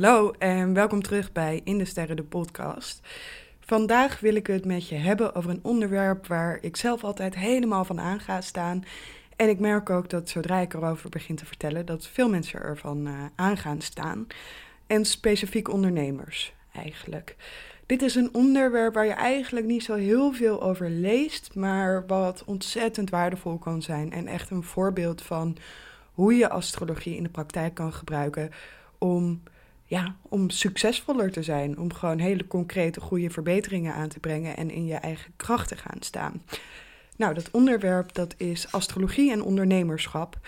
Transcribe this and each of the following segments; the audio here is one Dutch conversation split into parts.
Hallo en welkom terug bij In de Sterren, de podcast. Vandaag wil ik het met je hebben over een onderwerp waar ik zelf altijd helemaal van aan ga staan. En ik merk ook dat zodra ik erover begin te vertellen, dat veel mensen ervan uh, aan gaan staan. En specifiek ondernemers eigenlijk. Dit is een onderwerp waar je eigenlijk niet zo heel veel over leest, maar wat ontzettend waardevol kan zijn. En echt een voorbeeld van hoe je astrologie in de praktijk kan gebruiken om ja, om succesvoller te zijn. Om gewoon hele concrete, goede verbeteringen aan te brengen en in je eigen kracht te gaan staan. Nou, dat onderwerp dat is astrologie en ondernemerschap.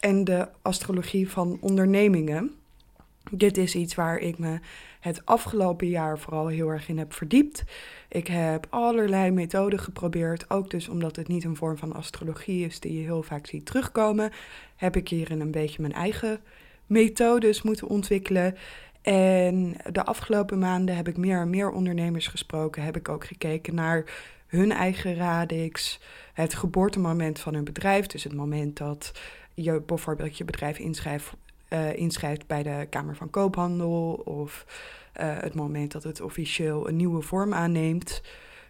En de astrologie van ondernemingen. Dit is iets waar ik me het afgelopen jaar vooral heel erg in heb verdiept. Ik heb allerlei methoden geprobeerd, ook dus omdat het niet een vorm van astrologie is die je heel vaak ziet terugkomen, heb ik hierin een beetje mijn eigen methodes moeten ontwikkelen. En de afgelopen maanden heb ik meer en meer ondernemers gesproken. Heb ik ook gekeken naar hun eigen radix, het geboortemoment van hun bedrijf. Dus het moment dat je bijvoorbeeld je bedrijf inschrijft, uh, inschrijft bij de Kamer van Koophandel. Of uh, het moment dat het officieel een nieuwe vorm aanneemt.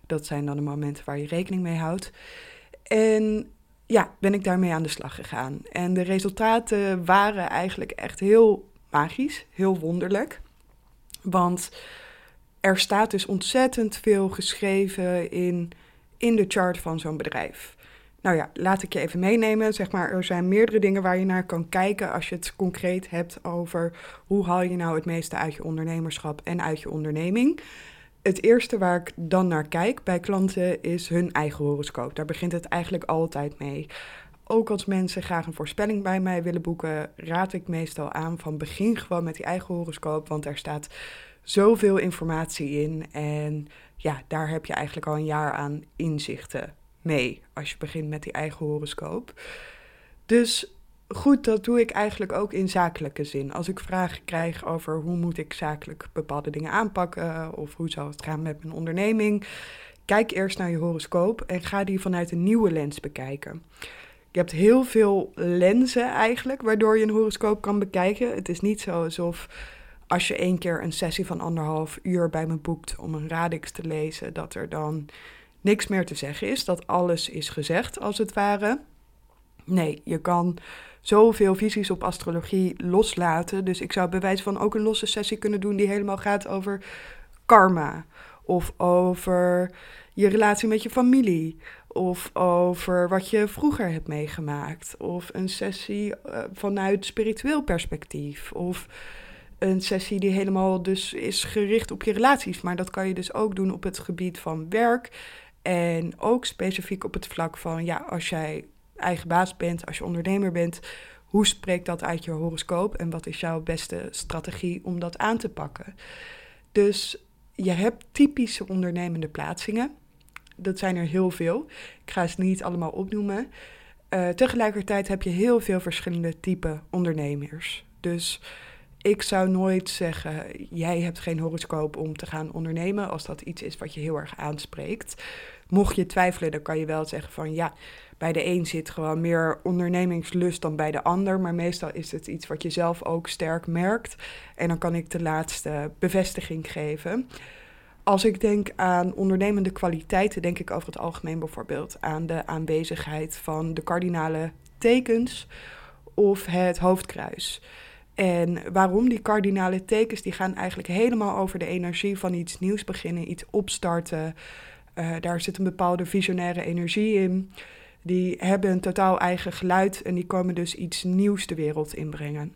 Dat zijn dan de momenten waar je rekening mee houdt. En ja, ben ik daarmee aan de slag gegaan. En de resultaten waren eigenlijk echt heel magisch, heel wonderlijk. Want er staat dus ontzettend veel geschreven in, in de chart van zo'n bedrijf. Nou ja, laat ik je even meenemen. Zeg maar, er zijn meerdere dingen waar je naar kan kijken als je het concreet hebt over hoe haal je nou het meeste uit je ondernemerschap en uit je onderneming. Het eerste waar ik dan naar kijk bij klanten is hun eigen horoscoop. Daar begint het eigenlijk altijd mee ook als mensen graag een voorspelling bij mij willen boeken, raad ik meestal aan van begin gewoon met die eigen horoscoop, want daar staat zoveel informatie in. En ja, daar heb je eigenlijk al een jaar aan inzichten mee als je begint met die eigen horoscoop. Dus goed, dat doe ik eigenlijk ook in zakelijke zin. Als ik vragen krijg over hoe moet ik zakelijk bepaalde dingen aanpakken of hoe zou het gaan met mijn onderneming, kijk eerst naar je horoscoop en ga die vanuit een nieuwe lens bekijken. Je hebt heel veel lenzen eigenlijk, waardoor je een horoscoop kan bekijken. Het is niet zo alsof als je één keer een sessie van anderhalf uur bij me boekt om een radix te lezen, dat er dan niks meer te zeggen is, dat alles is gezegd als het ware. Nee, je kan zoveel visies op astrologie loslaten. Dus ik zou bij wijze van ook een losse sessie kunnen doen die helemaal gaat over karma of over je relatie met je familie of over wat je vroeger hebt meegemaakt. Of een sessie uh, vanuit spiritueel perspectief. Of een sessie die helemaal dus is gericht op je relaties. Maar dat kan je dus ook doen op het gebied van werk. En ook specifiek op het vlak van, ja, als jij eigen baas bent, als je ondernemer bent, hoe spreekt dat uit je horoscoop en wat is jouw beste strategie om dat aan te pakken? Dus je hebt typische ondernemende plaatsingen dat zijn er heel veel. Ik ga ze niet allemaal opnoemen. Uh, tegelijkertijd heb je heel veel verschillende type ondernemers. Dus ik zou nooit zeggen, jij hebt geen horoscoop om te gaan ondernemen als dat iets is wat je heel erg aanspreekt. Mocht je twijfelen, dan kan je wel zeggen van ja, bij de een zit gewoon meer ondernemingslust dan bij de ander. Maar meestal is het iets wat je zelf ook sterk merkt. En dan kan ik de laatste bevestiging geven. Als ik denk aan ondernemende kwaliteiten, denk ik over het algemeen bijvoorbeeld aan de aanwezigheid van de kardinale tekens of het hoofdkruis. En waarom die kardinale tekens, die gaan eigenlijk helemaal over de energie van iets nieuws beginnen, iets opstarten. Uh, daar zit een bepaalde visionaire energie in. Die hebben een totaal eigen geluid en die komen dus iets nieuws de wereld inbrengen.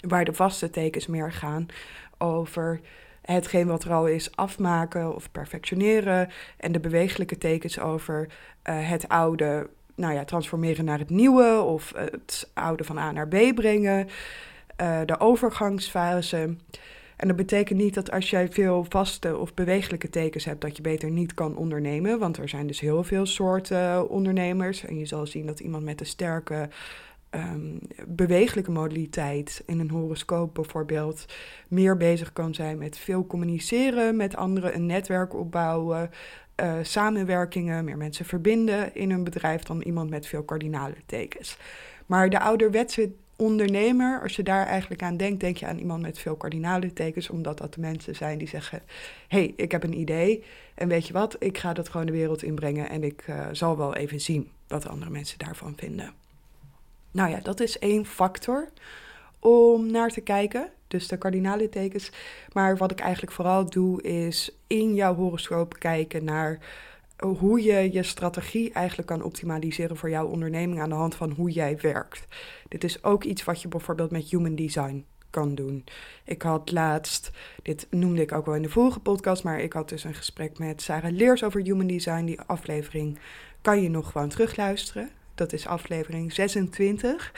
Waar de vaste tekens meer gaan over hetgeen wat er al is afmaken of perfectioneren. En de bewegelijke tekens over uh, het oude nou ja, transformeren naar het nieuwe of het oude van A naar B brengen. Uh, de overgangsfase. En dat betekent niet dat als jij veel vaste of bewegelijke tekens hebt, dat je beter niet kan ondernemen. Want er zijn dus heel veel soorten ondernemers. En je zal zien dat iemand met een sterke um, bewegelijke modaliteit in een horoscoop bijvoorbeeld meer bezig kan zijn met veel communiceren met anderen, een netwerk opbouwen, uh, samenwerkingen, meer mensen verbinden in een bedrijf dan iemand met veel kardinale tekens. Maar de ouderwetse ondernemer, als je daar eigenlijk aan denkt, denk je aan iemand met veel kardinalentekens, omdat dat de mensen zijn die zeggen: hey, ik heb een idee en weet je wat, ik ga dat gewoon de wereld inbrengen en ik uh, zal wel even zien wat andere mensen daarvan vinden. Nou ja, dat is één factor om naar te kijken, dus de kardinalentekens. Maar wat ik eigenlijk vooral doe, is in jouw horoscoop kijken naar hoe je je strategie eigenlijk kan optimaliseren voor jouw onderneming aan de hand van hoe jij werkt. Dit is ook iets wat je bijvoorbeeld met human design kan doen. Ik had laatst, dit noemde ik ook wel in de vorige podcast, maar ik had dus een gesprek met Sarah Leers over human design. Die aflevering kan je nog gewoon terugluisteren. Dat is aflevering 26.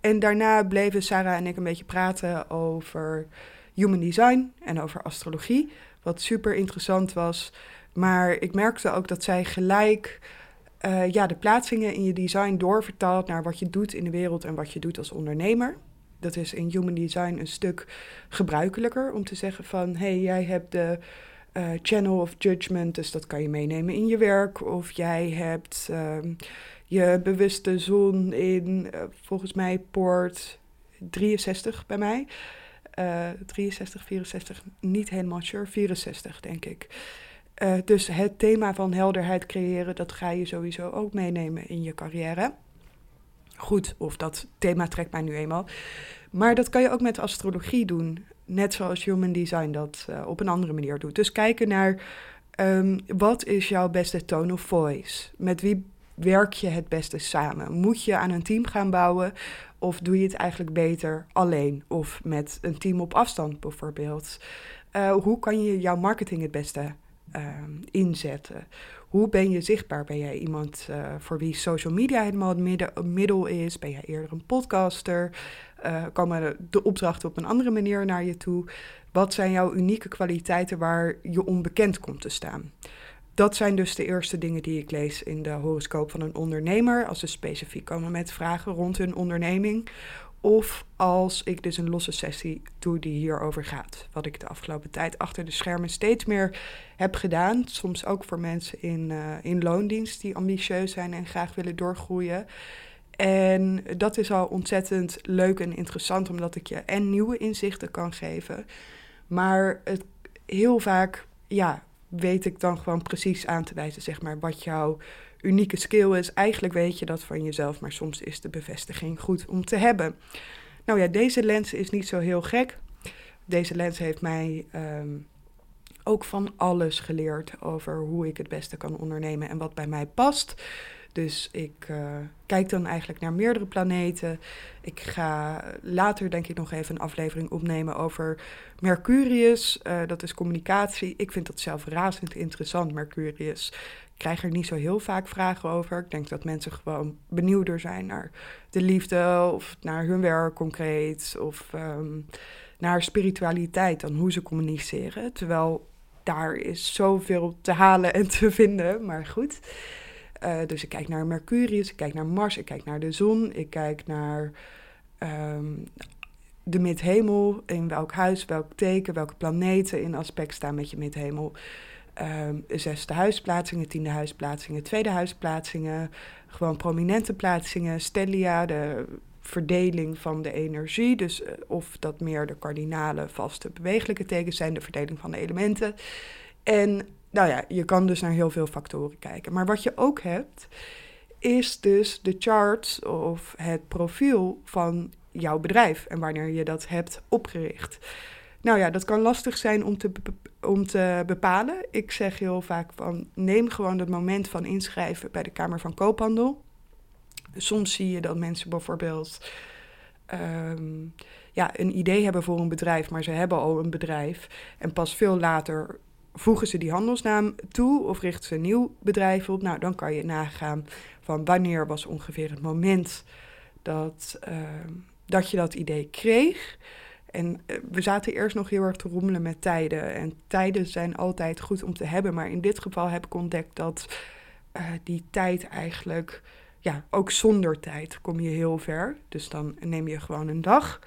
En daarna bleven Sarah en ik een beetje praten over human design en over astrologie. Wat super interessant was. Maar ik merkte ook dat zij gelijk uh, ja, de plaatsingen in je design doorvertaalt naar wat je doet in de wereld en wat je doet als ondernemer. Dat is in human design een stuk gebruikelijker om te zeggen van hé, hey, jij hebt de uh, channel of judgment, dus dat kan je meenemen in je werk. Of jij hebt uh, je bewuste zon in uh, volgens mij poort 63 bij mij. 63, 64, niet helemaal sure, 64 denk ik. Dus het thema van helderheid creëren, dat ga je sowieso ook meenemen in je carrière. Goed, of dat thema trekt mij nu eenmaal. Maar dat kan je ook met astrologie doen. Net zoals Human Design dat uh, op een andere manier doet. Dus kijken naar um, wat is jouw beste tone of voice? Met wie werk je het beste samen? Moet je aan een team gaan bouwen? Of doe je het eigenlijk beter alleen? Of met een team op afstand bijvoorbeeld? Uh, hoe kan je jouw marketing het beste Ehm, inzetten? Hoe ben je zichtbaar? Ben jij iemand uh, voor wie social media helemaal het middel is? Ben jij eerder een podcaster? Uh, komen de opdrachten op een andere manier naar je toe? Wat zijn jouw unieke kwaliteiten waar je onbekend komt te staan? Dat zijn dus de eerste dingen die ik lees in de horoscoop van een ondernemer. Als ze specifiek komen met vragen rond hun onderneming. Of als ik dus een losse sessie doe die hierover gaat. Wat ik de afgelopen tijd achter de schermen steeds meer heb gedaan. Soms ook voor mensen in, uh, in loondienst die ambitieus zijn en graag willen doorgroeien. En dat is al ontzettend leuk en interessant, omdat ik je en nieuwe inzichten kan geven. Maar het, heel vaak ja, weet ik dan gewoon precies aan te wijzen, zeg maar, wat jouw unieke skill is. Eigenlijk weet je dat van jezelf, maar soms is de bevestiging goed om te hebben. Nou ja, deze lens is niet zo heel gek. Deze lens heeft mij um, ook van alles geleerd over hoe ik het beste kan ondernemen en wat bij mij past. Dus ik uh, kijk dan eigenlijk naar meerdere planeten. Ik ga later denk ik nog even een aflevering opnemen over Mercurius. Uh, dat is communicatie. Ik vind dat zelf razend interessant, Mercurius. Ik krijg er niet zo heel vaak vragen over. Ik denk dat mensen gewoon benieuwder zijn naar de liefde of naar hun werk concreet of um, naar spiritualiteit dan hoe ze communiceren. Terwijl daar is zoveel te halen en te vinden, maar goed. Uh, dus ik kijk naar Mercurius, ik kijk naar Mars, ik kijk naar de zon, ik kijk naar um, de midhemel, in welk huis, welk teken, welke planeten in aspect staan met je midhemel. Um, zesde huisplaatsingen, tiende huisplaatsingen, tweede huisplaatsingen, gewoon prominente plaatsingen, stellia, de verdeling van de energie, dus uh, of dat meer de kardinale, vaste, bewegelijke tekens zijn, de verdeling van de elementen. En nou ja, je kan dus naar heel veel factoren kijken. Maar wat je ook hebt, is dus de chart of het profiel van jouw bedrijf en wanneer je dat hebt opgericht. Nou ja, dat kan lastig zijn om te, om te bepalen. Ik zeg heel vaak van neem gewoon het moment van inschrijven bij de Kamer van Koophandel. Soms zie je dat mensen bijvoorbeeld um, ja, een idee hebben voor een bedrijf, maar ze hebben al een bedrijf. En pas veel later voegen ze die handelsnaam toe of richten ze een nieuw bedrijf op. Nou, dan kan je nagaan van wanneer was ongeveer het moment dat, uh, dat je dat idee kreeg. En uh, we zaten eerst nog heel erg te rommelen met tijden. En tijden zijn altijd goed om te hebben. Maar in dit geval heb ik ontdekt dat uh, die tijd eigenlijk, ja, ook zonder tijd kom je heel ver. Dus dan neem je gewoon een dag.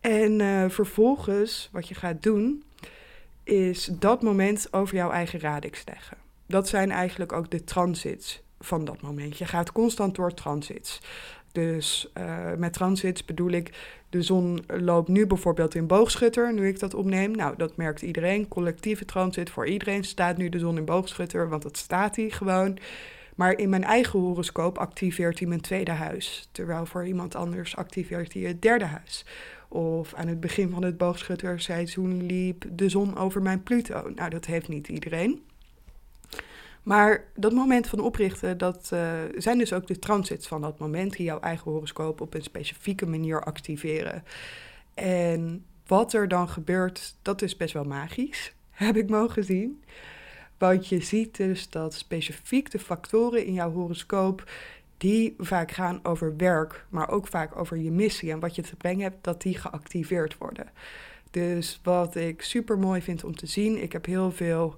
En uh, vervolgens, wat je gaat doen, is dat moment over jouw eigen radix leggen. Dat zijn eigenlijk ook de transits van dat moment. Je gaat constant door transits. Dus uh, met transits bedoel ik, de zon loopt nu bijvoorbeeld in boogschutter, nu ik dat opneem. Nou, dat merkt iedereen. Collectieve transit, voor iedereen staat nu de zon in boogschutter, want dat staat hij gewoon. Maar in mijn eigen horoscoop activeert hij mijn tweede huis. Terwijl voor iemand anders activeert hij het derde huis. Of aan het begin van het boogschutterseizoen liep de zon over mijn Pluto. Nou, dat heeft niet iedereen. Maar dat moment van oprichten, dat uh, zijn dus ook de transits van dat moment die jouw eigen horoscoop op een specifieke manier activeren. En wat er dan gebeurt, dat is best wel magisch, heb ik mogen zien. Want je ziet dus dat specifiek de factoren in jouw horoscoop, die vaak gaan over werk, maar ook vaak over je missie en wat je te brengen hebt, dat die geactiveerd worden. Dus wat ik super mooi vind om te zien, ik heb heel veel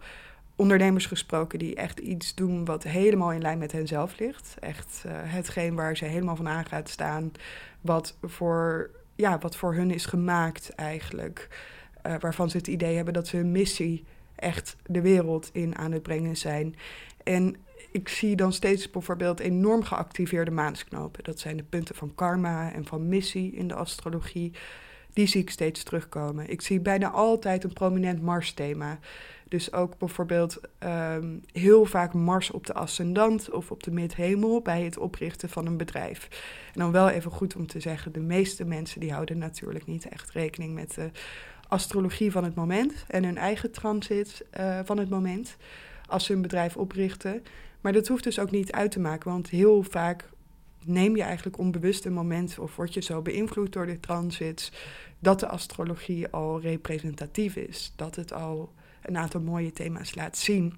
ondernemers gesproken die echt iets doen wat helemaal in lijn met hen zelf ligt. Echt uh, hetgeen waar ze helemaal van aan gaat staan, wat voor, ja, wat voor hun is gemaakt eigenlijk. Uh, waarvan ze het idee hebben dat ze hun missie echt de wereld in aan het brengen zijn. En ik zie dan steeds bijvoorbeeld enorm geactiveerde maansknopen. Dat zijn de punten van karma en van missie in de astrologie. Die zie ik steeds terugkomen. Ik zie bijna altijd een prominent Mars-thema. Dus ook bijvoorbeeld um, heel vaak Mars op de ascendant of op de midhemel bij het oprichten van een bedrijf. En dan wel even goed om te zeggen, de meeste mensen die houden natuurlijk niet echt rekening met de astrologie van het moment en hun eigen transit uh, van het moment als ze een bedrijf oprichten. Maar dat hoeft dus ook niet uit te maken, want heel vaak neem je eigenlijk onbewust een moment of word je zo beïnvloed door de transits dat de astrologie al representatief is. Dat het al een aantal mooie thema's laat zien.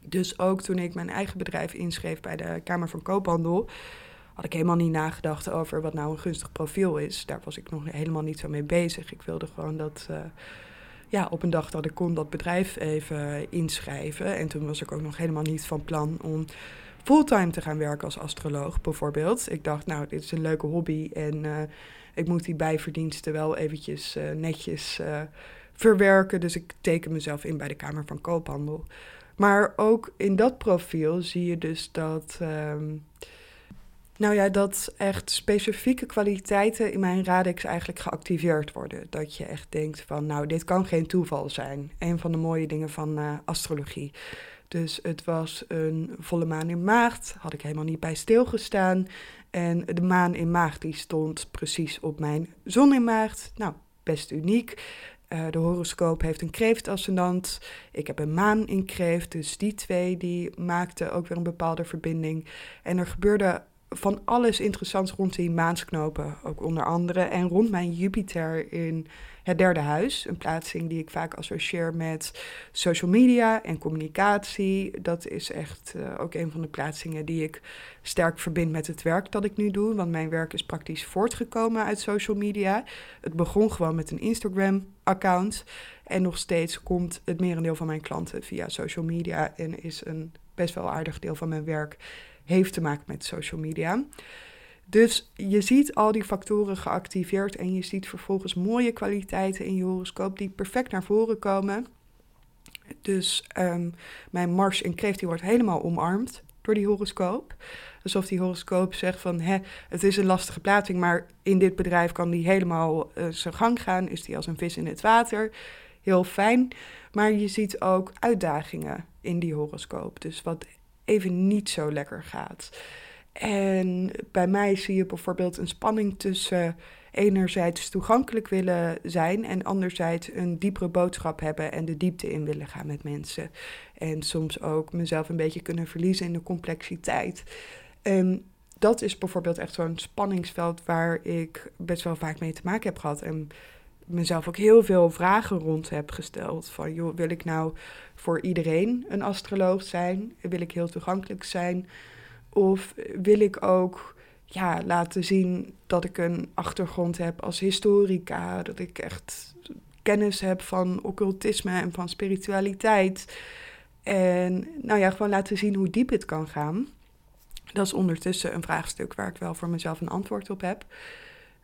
Dus ook toen ik mijn eigen bedrijf inschreef bij de Kamer van Koophandel, had ik helemaal niet nagedacht over wat nou een gunstig profiel is. Daar was ik nog helemaal niet zo mee bezig. Ik wilde gewoon dat, uh, ja, op een dag dat ik kon dat bedrijf even inschrijven. En toen was ik ook nog helemaal niet van plan om fulltime te gaan werken als astroloog, bijvoorbeeld. Ik dacht, nou, dit is een leuke hobby en uh, ik moet die bijverdiensten wel eventjes uh, netjes verwerken. Dus ik teken mezelf in bij de Kamer van Koophandel. Maar ook in dat profiel zie je dus dat. Um, nou ja, dat echt specifieke kwaliteiten in mijn radix eigenlijk geactiveerd worden. Dat je echt denkt van, nou, dit kan geen toeval zijn. Een van de mooie dingen van uh, astrologie. Dus het was een volle maan in maagd, had ik helemaal niet bij stilgestaan. En de maan in maagd die stond precies op mijn zon in maagd. Nou, best uniek. Uh, de horoscoop heeft een kreeftascendant. Ik heb een maan in kreeft. Dus die twee die maakten ook weer een bepaalde verbinding. En er gebeurde van alles interessants rond die maansknopen. Ook onder andere. En rond mijn Jupiter in het derde huis. Een plaatsing die ik vaak associeer met social media en communicatie. Dat is echt uh, ook een van de plaatsingen die ik sterk verbind met het werk dat ik nu doe. Want mijn werk is praktisch voortgekomen uit social media. Het begon gewoon met een Instagram-account. En nog steeds komt het merendeel van mijn klanten via social media. En is een best wel aardig deel van mijn werk heeft te maken met social media. Dus je ziet al die factoren geactiveerd en je ziet vervolgens mooie kwaliteiten in je horoscoop die perfect naar voren komen. Dus um, mijn Mars in Kreeft die wordt helemaal omarmd door die horoscoop. Alsof die horoscoop zegt van, hè, het is een lastige plaatsing, maar in dit bedrijf kan die helemaal uh, zijn gang gaan. Is die als een vis in het water. Heel fijn. Maar je ziet ook uitdagingen in die horoscoop. Dus wat even niet zo lekker gaat. En bij mij zie je bijvoorbeeld een spanning tussen enerzijds toegankelijk willen zijn en anderzijds een diepere boodschap hebben en de diepte in willen gaan met mensen. En soms ook mezelf een beetje kunnen verliezen in de complexiteit. En dat is bijvoorbeeld echt zo'n spanningsveld waar ik best wel vaak mee te maken heb gehad. En mezelf ook heel veel vragen rond heb gesteld. Van joh, wil ik nou voor iedereen een astroloog zijn? Wil ik heel toegankelijk zijn? Of wil ik ook ja, laten zien dat ik een achtergrond heb als historica, dat ik echt kennis heb van occultisme en van spiritualiteit. En nou ja, gewoon laten zien hoe diep het kan gaan. Dat is ondertussen een vraagstuk waar ik wel voor mezelf een antwoord op heb.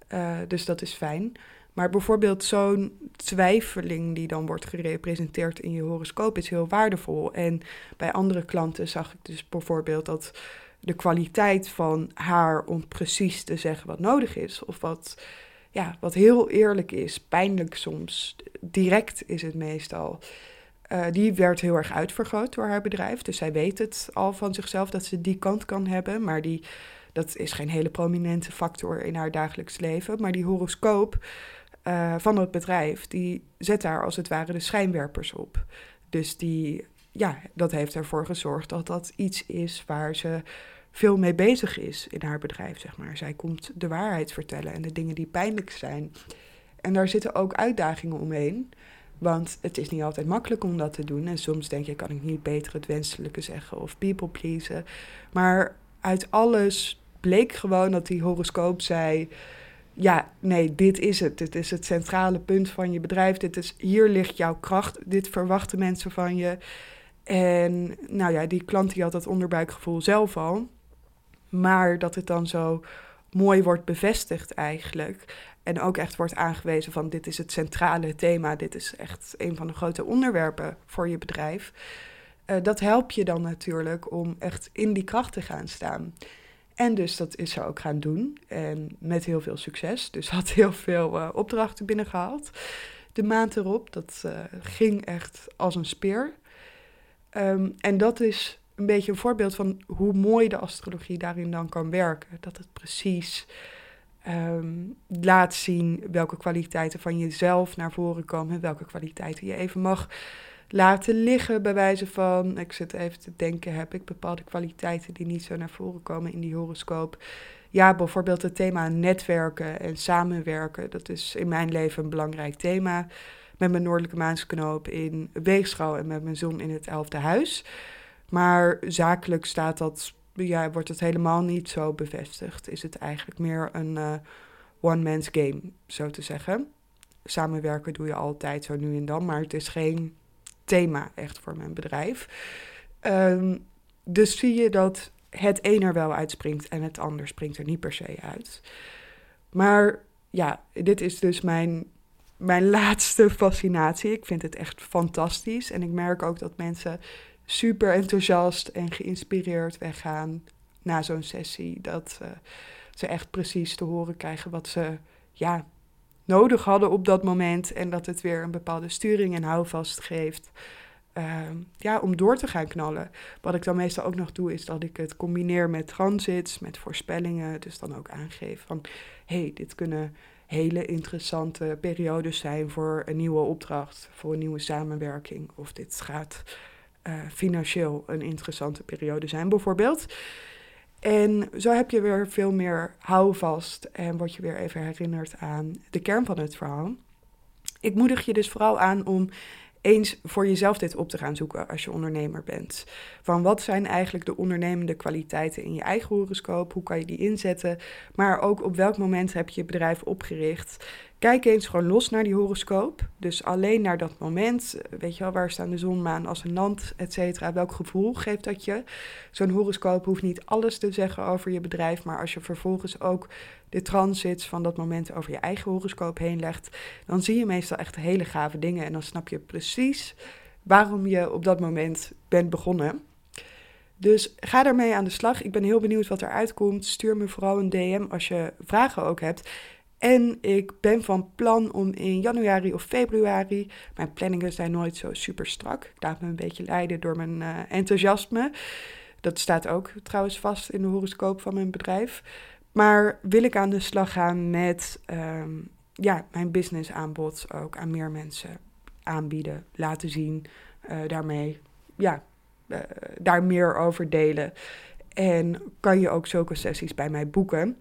Uh, dus dat is fijn. Maar bijvoorbeeld zo'n twijfeling die dan wordt gerepresenteerd in je horoscoop is heel waardevol. En bij andere klanten zag ik dus bijvoorbeeld dat de kwaliteit van haar om precies te zeggen wat nodig is. Of wat, ja, wat heel eerlijk is, pijnlijk soms, direct is het meestal. Uh, die werd heel erg uitvergroot door haar bedrijf. Dus zij weet het al van zichzelf dat ze die kant kan hebben. Maar die, dat is geen hele prominente factor in haar dagelijks leven. Maar die horoscoop uh, van het bedrijf, die zet daar als het ware de schijnwerpers op. Dus die, ja, dat heeft ervoor gezorgd dat dat iets is waar ze veel mee bezig is in haar bedrijf, zeg maar. Zij komt de waarheid vertellen en de dingen die pijnlijk zijn. En daar zitten ook uitdagingen omheen. Want het is niet altijd makkelijk om dat te doen. En soms denk je, kan ik niet beter het wenselijke zeggen of people pleasen. Maar uit alles bleek gewoon dat die horoscoop zei... Ja, nee, dit is het. Dit is het centrale punt van je bedrijf. Dit is, hier ligt jouw kracht. Dit verwachten mensen van je. En nou ja, die klant die had dat onderbuikgevoel zelf al. Maar dat het dan zo mooi wordt bevestigd eigenlijk. En ook echt wordt aangewezen van dit is het centrale thema. Dit is echt een van de grote onderwerpen voor je bedrijf. Uh, dat helpt je dan natuurlijk om echt in die kracht te gaan staan. En dus dat is ze ook gaan doen. En met heel veel succes. Dus had heel veel uh, opdrachten binnengehaald. De maand erop, dat uh, ging echt als een speer. Um, en dat is een beetje een voorbeeld van hoe mooi de astrologie daarin dan kan werken. Dat het precies um, laat zien welke kwaliteiten van jezelf naar voren komen, welke kwaliteiten je even mag laten liggen, bij wijze van, ik zit even te denken, heb ik bepaalde kwaliteiten die niet zo naar voren komen in die horoscoop. Ja, bijvoorbeeld het thema netwerken en samenwerken, dat is in mijn leven een belangrijk thema. Met mijn noordelijke maansknoop in weegschaal en met mijn zon in het elfde huis. Maar zakelijk staat dat, ja, wordt het helemaal niet zo bevestigd. Is het eigenlijk meer een uh, one-man's game, zo te zeggen. Samenwerken doe je altijd zo nu en dan, maar het is geen thema echt voor mijn bedrijf. Um, dus zie je dat het een er wel uitspringt en het ander springt er niet per se uit. Maar ja, dit is dus mijn, mijn laatste fascinatie. Ik vind het echt fantastisch. En ik merk ook dat mensen super enthousiast en geïnspireerd weggaan na zo'n sessie. Dat uh, ze echt precies te horen krijgen wat ze ja, nodig hadden op dat moment. En dat het weer een bepaalde sturing en houvast geeft. Uh, ja, om door te gaan knallen. Wat ik dan meestal ook nog doe, is dat ik het combineer met transits, met voorspellingen. Dus dan ook aangeef van, hey, dit kunnen hele interessante periodes zijn voor een nieuwe opdracht, voor een nieuwe samenwerking. Of dit gaat uh, financieel een interessante periode zijn, bijvoorbeeld. En zo heb je weer veel meer houvast en word je weer even herinnerd aan de kern van het verhaal. Ik moedig je dus vooral aan om eens voor jezelf dit op te gaan zoeken als je ondernemer bent. Van wat zijn eigenlijk de ondernemende kwaliteiten in je eigen horoscoop? Hoe kan je die inzetten? Maar ook op welk moment heb je je bedrijf opgericht? Kijk eens gewoon los naar die horoscoop. Dus alleen naar dat moment. Weet je wel, waar staan de zon, maan, ascendant, et cetera. Welk gevoel geeft dat je? Zo'n horoscoop hoeft niet alles te zeggen over je bedrijf. Maar als je vervolgens ook de transits van dat moment over je eigen horoscoop heen legt, dan zie je meestal echt hele gave dingen. En dan snap je precies waarom je op dat moment bent begonnen. Dus ga daarmee aan de slag. Ik ben heel benieuwd wat eruit komt. Stuur me vooral een DM als je vragen ook hebt. En ik ben van plan om in januari of februari. Mijn planningen zijn nooit zo super strak. Ik laat me een beetje leiden door mijn uh, enthousiasme. Dat staat ook trouwens vast in de horoscoop van mijn bedrijf. Maar wil ik aan de slag gaan met um, ja, mijn businessaanbod ook aan meer mensen aanbieden, laten zien, uh, daarmee ja, uh, daar meer over delen. En kan je ook zulke sessies bij mij boeken.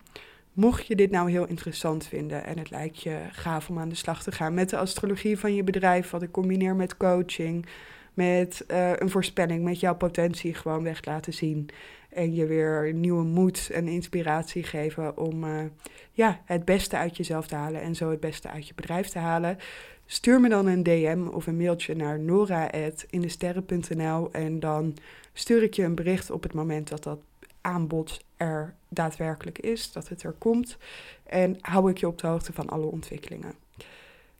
Mocht je dit nou heel interessant vinden en het lijkt je gaaf om aan de slag te gaan met de astrologie van je bedrijf, wat ik combineer met coaching, met uh, een voorspelling, met jouw potentie gewoon weg laten zien. En je weer nieuwe moed en inspiratie geven om uh, ja, het beste uit jezelf te halen en zo het beste uit je bedrijf te halen. Stuur me dan een DM of een mailtje naar nora.indesterren.nl en dan stuur ik je een bericht op het moment dat dat aanbod er daadwerkelijk is, dat het er komt. En hou ik je op de hoogte van alle ontwikkelingen.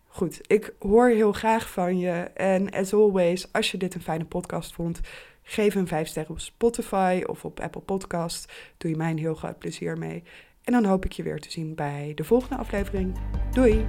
Goed, ik hoor heel graag van je. En as always, als je dit een fijne podcast vond, Geef een 5 sterren op Spotify of op Apple Podcast. Doe je mij een heel groot plezier mee. En dan hoop ik je weer te zien bij de volgende aflevering. Doei!